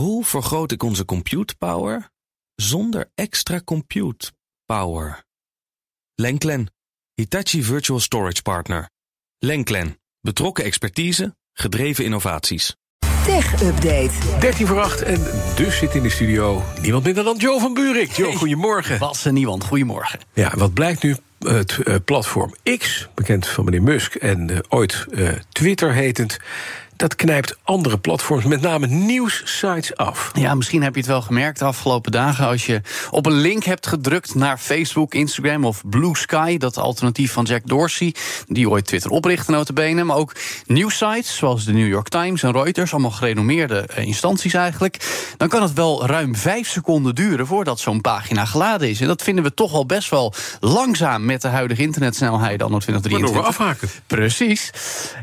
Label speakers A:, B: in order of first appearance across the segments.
A: Hoe vergroot ik onze compute power zonder extra compute power? Lenklen, Hitachi Virtual Storage Partner. Lenklen, betrokken expertise, gedreven innovaties.
B: Tech Update.
C: 13 voor 8 en dus zit in de studio niemand minder dan Joe van Buurik. Joe,
D: Hey.
C: goedemorgen.
D: Was er niemand. Goedemorgen.
C: Ja, wat blijkt nu? Het eh, platform X, bekend van meneer Musk en eh, ooit eh, Twitter hetend... dat knijpt andere platforms, met name nieuwssites, af.
D: Ja, misschien heb je het wel gemerkt de afgelopen dagen. Als je op een link hebt gedrukt naar Facebook, Instagram of Blue Sky, dat alternatief van Jack Dorsey, die ooit Twitter oprichtte, notabene. Maar ook nieuwsites zoals de New York Times en Reuters, allemaal gerenommeerde eh, instanties eigenlijk. Dan kan het wel ruim vijf seconden duren voordat zo'n pagina geladen is. En dat vinden we toch wel best wel langzaam met de huidige internetsnelheid anno
C: Waardoor
D: 2023.
C: we afhaken.
D: Precies.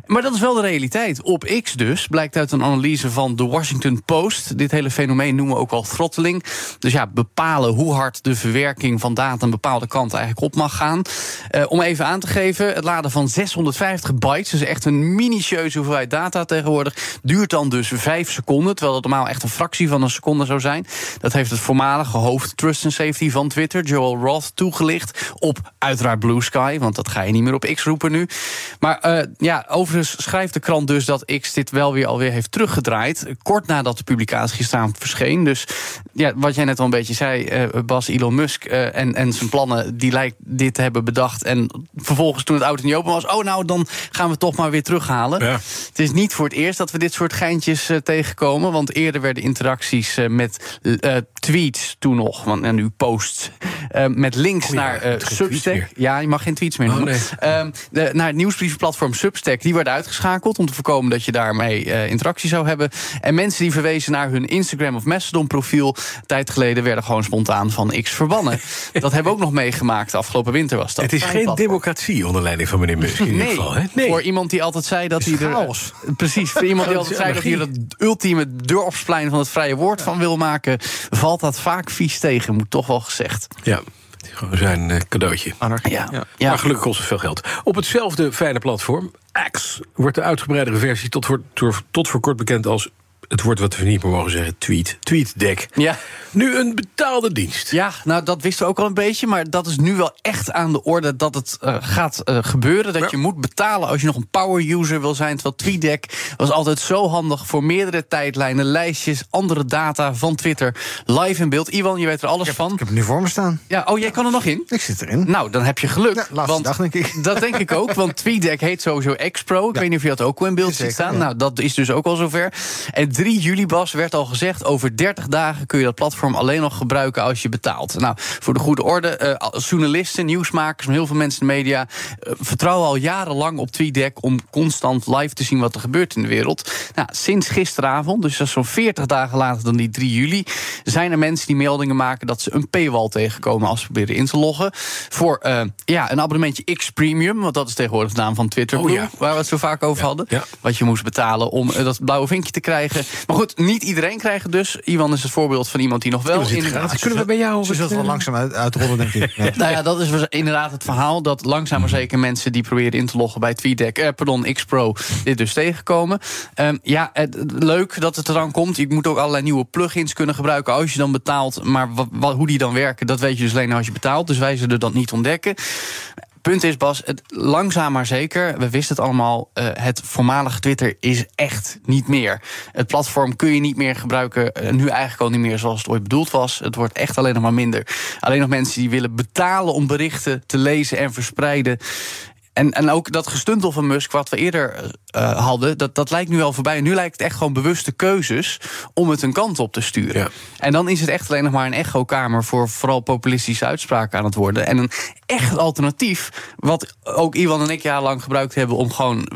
D: Maar dat is wel de realiteit. Op X dus, blijkt uit een analyse van The Washington Post. Dit hele fenomeen noemen we ook al throttling. Dus ja, bepalen hoe hard de verwerking van data een bepaalde kant eigenlijk op mag gaan. Eh, om even aan te geven, het laden van 650 bytes, dus echt een minutieuze hoeveelheid data tegenwoordig, duurt dan dus 5 seconden, terwijl dat normaal echt een fractie van een seconde zou zijn. Dat heeft het voormalige hoofd Trust and Safety van Twitter, Joel Roth, toegelicht op uiteraard Blue Sky, want dat ga je niet meer op X roepen nu. Maar eh, ja, overigens schrijft de krant dus dat X dit wel weer alweer heeft teruggedraaid. Kort nadat de publicatie gisteravond verscheen. Dus ja, wat jij net al een beetje zei, eh, Bas, Elon Musk eh, en, en zijn plannen, die lijkt dit te hebben bedacht. En vervolgens toen het auto niet open was, oh nou, dan gaan we toch maar weer terughalen.
C: Ja.
D: Het is niet voor het eerst dat we dit soort geintjes eh, tegenkomen. Want eerder werden interacties met tweets toen nog, want, en nu posts, met links
C: Oh ja,
D: naar eh, Substack. Ja, je mag geen tweets meer
C: Oh,
D: noemen.
C: nee.
D: Ehm, de, naar het nieuwsbrievenplatform Substack, die werden uitgeschakeld om te voorkomen dat je daarmee eh, interactie zou hebben. En mensen die verwezen naar hun Instagram of Mastodon profiel, tijd geleden werden gewoon spontaan van X verbannen. dat hebben we ook nog meegemaakt. Afgelopen winter was dat.
C: Het is geen
D: platform.
C: democratie onder leiding van meneer Musk in ieder geval. Hè? nee.
D: voor iemand die altijd zei dat hij er.
C: chaos.
D: Precies, voor iemand die altijd zei dat hij er het ultieme dorpsplein van het vrije woord van wil maken, valt dat vaak vies tegen, moet toch wel gezegd.
C: Ja, het is gewoon zijn eh, cadeautje.
D: Ja, ja.
C: Maar gelukkig kost het veel geld. Op hetzelfde fijne platform, X, wordt de uitgebreidere versie tot voor, tot, tot voor kort bekend als het woord wat we niet meer mogen zeggen, tweet. TweetDeck.
D: Ja.
C: Nu een betaalde dienst.
D: Ja, nou dat wisten we ook al een beetje. Maar dat is nu wel echt aan de orde dat het eh, gaat eh, gebeuren. Dat
C: Ja.
D: je moet betalen als je nog een power user wil zijn. Terwijl TweetDeck was altijd zo handig voor meerdere tijdlijnen, lijstjes, andere data van Twitter. Live in beeld. Iwan, je weet er alles van.
E: Ik heb het nu voor me staan.
D: Ja, oh, jij kan er nog in?
E: Ik zit erin.
D: Nou, dan heb je geluk.
E: Ja, laatste
D: want
E: dag, denk ik.
D: Dat denk ik ook, want TweetDeck heet sowieso X-Pro. Ik weet niet of je dat ook al in beeld ziet staan.
E: ja.
D: Nou, dat is dus ook al zover. En 3 juli, Bas, werd al gezegd... over 30 dagen kun je dat platform alleen nog gebruiken als je betaalt. Nou, voor de goede orde, eh, journalisten, nieuwsmakers... heel veel mensen in de media eh, vertrouwen al jarenlang op TweetDeck... om constant live te zien wat er gebeurt in de wereld. Nou, sinds gisteravond, dus dat is zo'n 40 dagen later dan die 3 juli... zijn er mensen die meldingen maken dat ze een paywall tegenkomen... als ze proberen in te loggen. Voor eh, ja, een abonnementje X Premium, want dat is tegenwoordig de naam van Twitter...
C: Oh, ja.
D: waar we het zo vaak over hadden.
C: ja.
D: Wat je moest betalen om eh, dat blauwe vinkje te krijgen. Maar goed, niet iedereen krijgt het dus. Iwan is het voorbeeld van iemand die nog wel...
C: Gratis. Kunnen we bij jou...
E: Ze het wel
C: eh,
E: langzaam uit, uitrollen, denk ik. Ja.
D: nou ja, dat is inderdaad het verhaal. Dat langzaam maar zeker mensen die proberen in te loggen bij TweetDeck, eh, pardon, X-Pro, dit dus tegenkomen. Ehm, ja, het, leuk dat het er dan komt. Je moet ook allerlei nieuwe plugins kunnen gebruiken als je dan betaalt. Maar wa- wa- hoe die dan werken, dat weet je dus alleen als je betaalt. Dus wij zullen dat niet ontdekken. Punt is, Bas, het, langzaam maar zeker, we wisten het allemaal... eh, het voormalige Twitter is echt niet meer. Het platform kun je niet meer gebruiken, eh, nu eigenlijk al niet meer zoals het ooit bedoeld was. Het wordt echt alleen nog maar minder. Alleen nog mensen die willen betalen om berichten te lezen en verspreiden... En, en ook dat gestuntel van Musk, wat we eerder eh, hadden, dat, dat lijkt nu al voorbij. Nu lijkt het echt gewoon bewuste keuzes om het een kant op te sturen.
C: Ja.
D: En dan is het echt alleen nog maar een echokamer voor vooral populistische uitspraken aan het worden. En een echt alternatief, wat ook Iwan en ik jarenlang gebruikt hebben om gewoon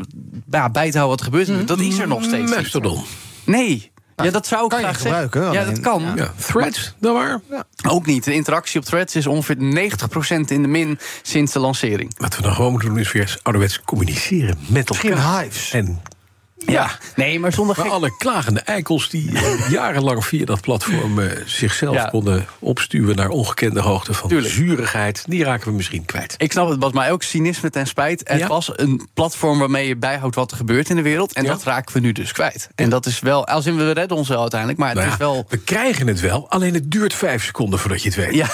D: ja, bij te houden wat er gebeurt, dat is er nog steeds.
C: Mastodon.
D: Nee. Ja, dat zou ik
E: kan
D: graag zeggen.
E: gebruiken,
D: Ja,
E: alleen-
D: dat kan.
C: Ja, threads, dan waar?
D: Ook niet. De interactie op threads is ongeveer 90% in de min sinds de lancering.
C: Wat we dan gewoon moeten doen is weer ouderwets communiceren met elkaar.
E: Misschien hives.
C: En
D: Ja, nee, maar zonder
C: Maar
D: gek...
C: alle klagende eikels die eh, jarenlang via dat platform eh, zichzelf
D: Ja.
C: konden opstuwen naar ongekende hoogte van
D: Tuurlijk.
C: zurigheid, die raken we misschien kwijt.
D: Ik snap het, was mij ook cynisme ten spijt. Het
C: Ja.
D: was een platform waarmee je bijhoudt wat er gebeurt in de wereld. En
C: Ja.
D: dat raken we nu dus kwijt. En dat is wel, als in we redden ons wel uiteindelijk, maar het
C: Nou
D: is wel.
C: We krijgen het wel, alleen het duurt vijf seconden voordat je het weet.
D: Ja,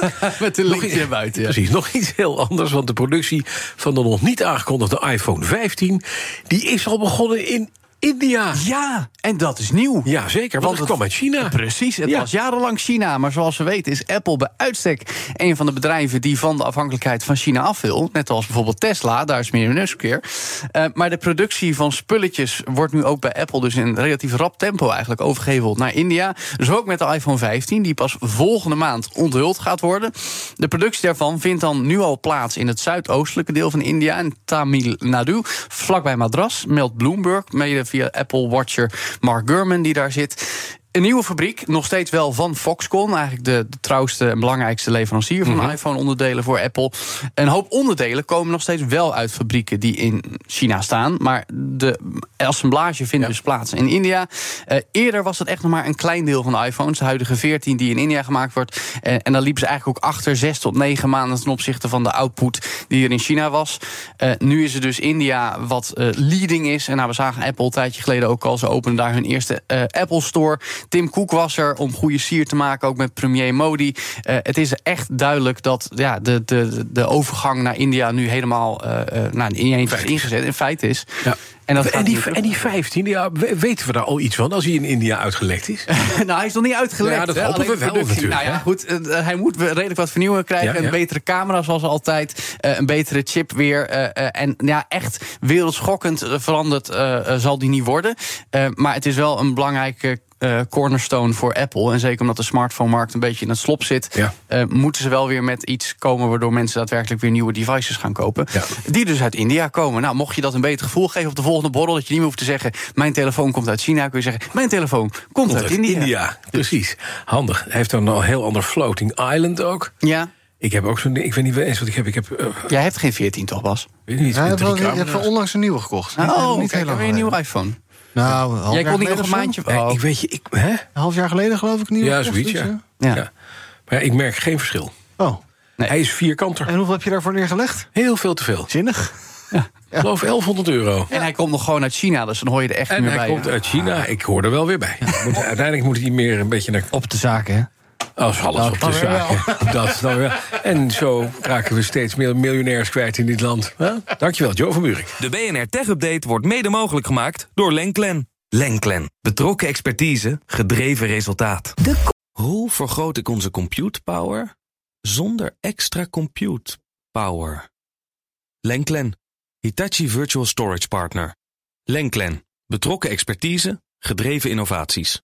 D: met de
C: Nog
D: linkje naar buiten. Ja.
C: Precies, nog iets heel anders. Want de productie van de nog niet aangekondigde iPhone 15... die is al begonnen in India.
D: ja, en dat is nieuw.
C: Ja, zeker, want,
D: Want
C: het
D: het-
C: kwam uit China.
D: Precies, het
C: Ja.
D: was jarenlang China. Maar zoals we weten is Apple bij uitstek een van de bedrijven die van de afhankelijkheid van China af wil. Net als bijvoorbeeld Tesla, daar is meer een keer. Eh, maar de productie van spulletjes wordt nu ook bij Apple dus in relatief rap tempo eigenlijk overgeheveld naar India. Dus ook met de iPhone 15, die pas volgende maand onthuld gaat worden. De productie daarvan vindt dan nu al plaats in het zuidoostelijke deel van India, in Tamil Nadu, vlakbij Madras, meldt Bloomberg, mede via Apple Watcher Mark Gurman die daar zit. Een nieuwe fabriek, nog steeds wel van Foxconn. Eigenlijk de, de trouwste en belangrijkste leverancier van iPhone-onderdelen voor Apple. Een hoop onderdelen komen nog steeds wel uit fabrieken die in China staan. Maar de assemblage vindt dus plaats in India. Eh, eerder was het echt nog maar een klein deel van de iPhones. De huidige 14 die in India gemaakt wordt. Eh, en dan liepen ze eigenlijk ook achter 6 tot 9 maanden ten opzichte van de output die er in China was. Eh, nu is het dus India wat leading is. En nou, we zagen Apple een tijdje geleden ook al. Ze openen daar hun eerste Apple Store. Tim Cook was er om goede sier te maken, ook met premier Modi. Eh, het is echt duidelijk dat ja, de, de, de overgang naar India nu helemaal eh, nou, in één is ingezet. In feite is.
C: Ja.
D: En, dat
C: En die, en die 15, ja, we- weten we daar al iets van als hij in India uitgelekt is?
D: nou, hij is nog niet uitgelegd.
C: Ja, dat
D: hè,
C: hopen
D: alleen
C: we wel natuurlijk,
D: Nou ja, goed, hij moet redelijk wat vernieuwen krijgen.
C: Ja, ja.
D: Een betere camera, zoals altijd. een betere chip weer. en ja, echt wereldschokkend veranderd zal die niet worden. Maar het is wel een belangrijke eh, cornerstone voor Apple. En zeker omdat de smartphone-markt een beetje in het slop zit...
C: Ja.
D: eh, moeten ze wel weer met iets komen... waardoor mensen daadwerkelijk weer nieuwe devices gaan kopen.
C: Ja.
D: Die dus uit India komen. Nou, mocht je dat een beter gevoel geven op de volgende borrel... dat je niet meer hoeft te zeggen... mijn telefoon komt uit China, kun je zeggen... mijn telefoon komt, uit
C: Uit
D: India.
C: precies. Handig. Hij heeft dan een heel ander floating island ook.
D: Ja,
C: Ik heb ook zo'n ding, ik weet niet eens wat ik heb. Ik heb, eh,
D: jij hebt geen 14 toch, Bas?
C: weet niet,
E: Ja,
C: camera's.
E: wel onlangs een nieuwe gekocht.
D: Oh,
E: niet
D: kijk,
E: heel
D: dan
E: lang
D: weer een nieuwe iPhone.
E: Nou, een half
D: Jij
E: jaar
D: kon niet nog
E: geleden
D: een
E: of zo?
D: maandje... Oh.
C: ik weet je, ik, hè?
E: Een half jaar geleden geloof ik nieuwe
C: Ja, zoiets,
E: iets,
C: ja.
D: Ja.
C: ja. Maar ja, ik merk geen verschil.
E: Oh,
D: Nee.
C: Hij is vierkanter.
E: en hoeveel heb je daarvoor neergelegd?
C: Heel veel te veel.
E: Zinnig.
C: Ik geloof 1100 euro.
D: En hij komt nog gewoon uit China, dus dan hoor je er echt
C: En
D: niet meer
C: hij
D: bij.
C: komt uit China. Ik hoor er wel weer bij. Moet, uiteindelijk moet hij meer een beetje naar...
E: Op de zaken, hè?
C: Als alles op de zaken. Dat dan wel. En zo raken we steeds meer miljonairs kwijt in dit land. Huh? Dankjewel, Joe van Buurik.
A: De BNR Tech Update wordt mede mogelijk gemaakt door Lenklen. Lenklen. Betrokken expertise, gedreven resultaat. Hoe vergroot ik onze compute power zonder extra compute power? Lenklen. Hitachi Virtual Storage Partner. Lenklen. Betrokken expertise, gedreven innovaties.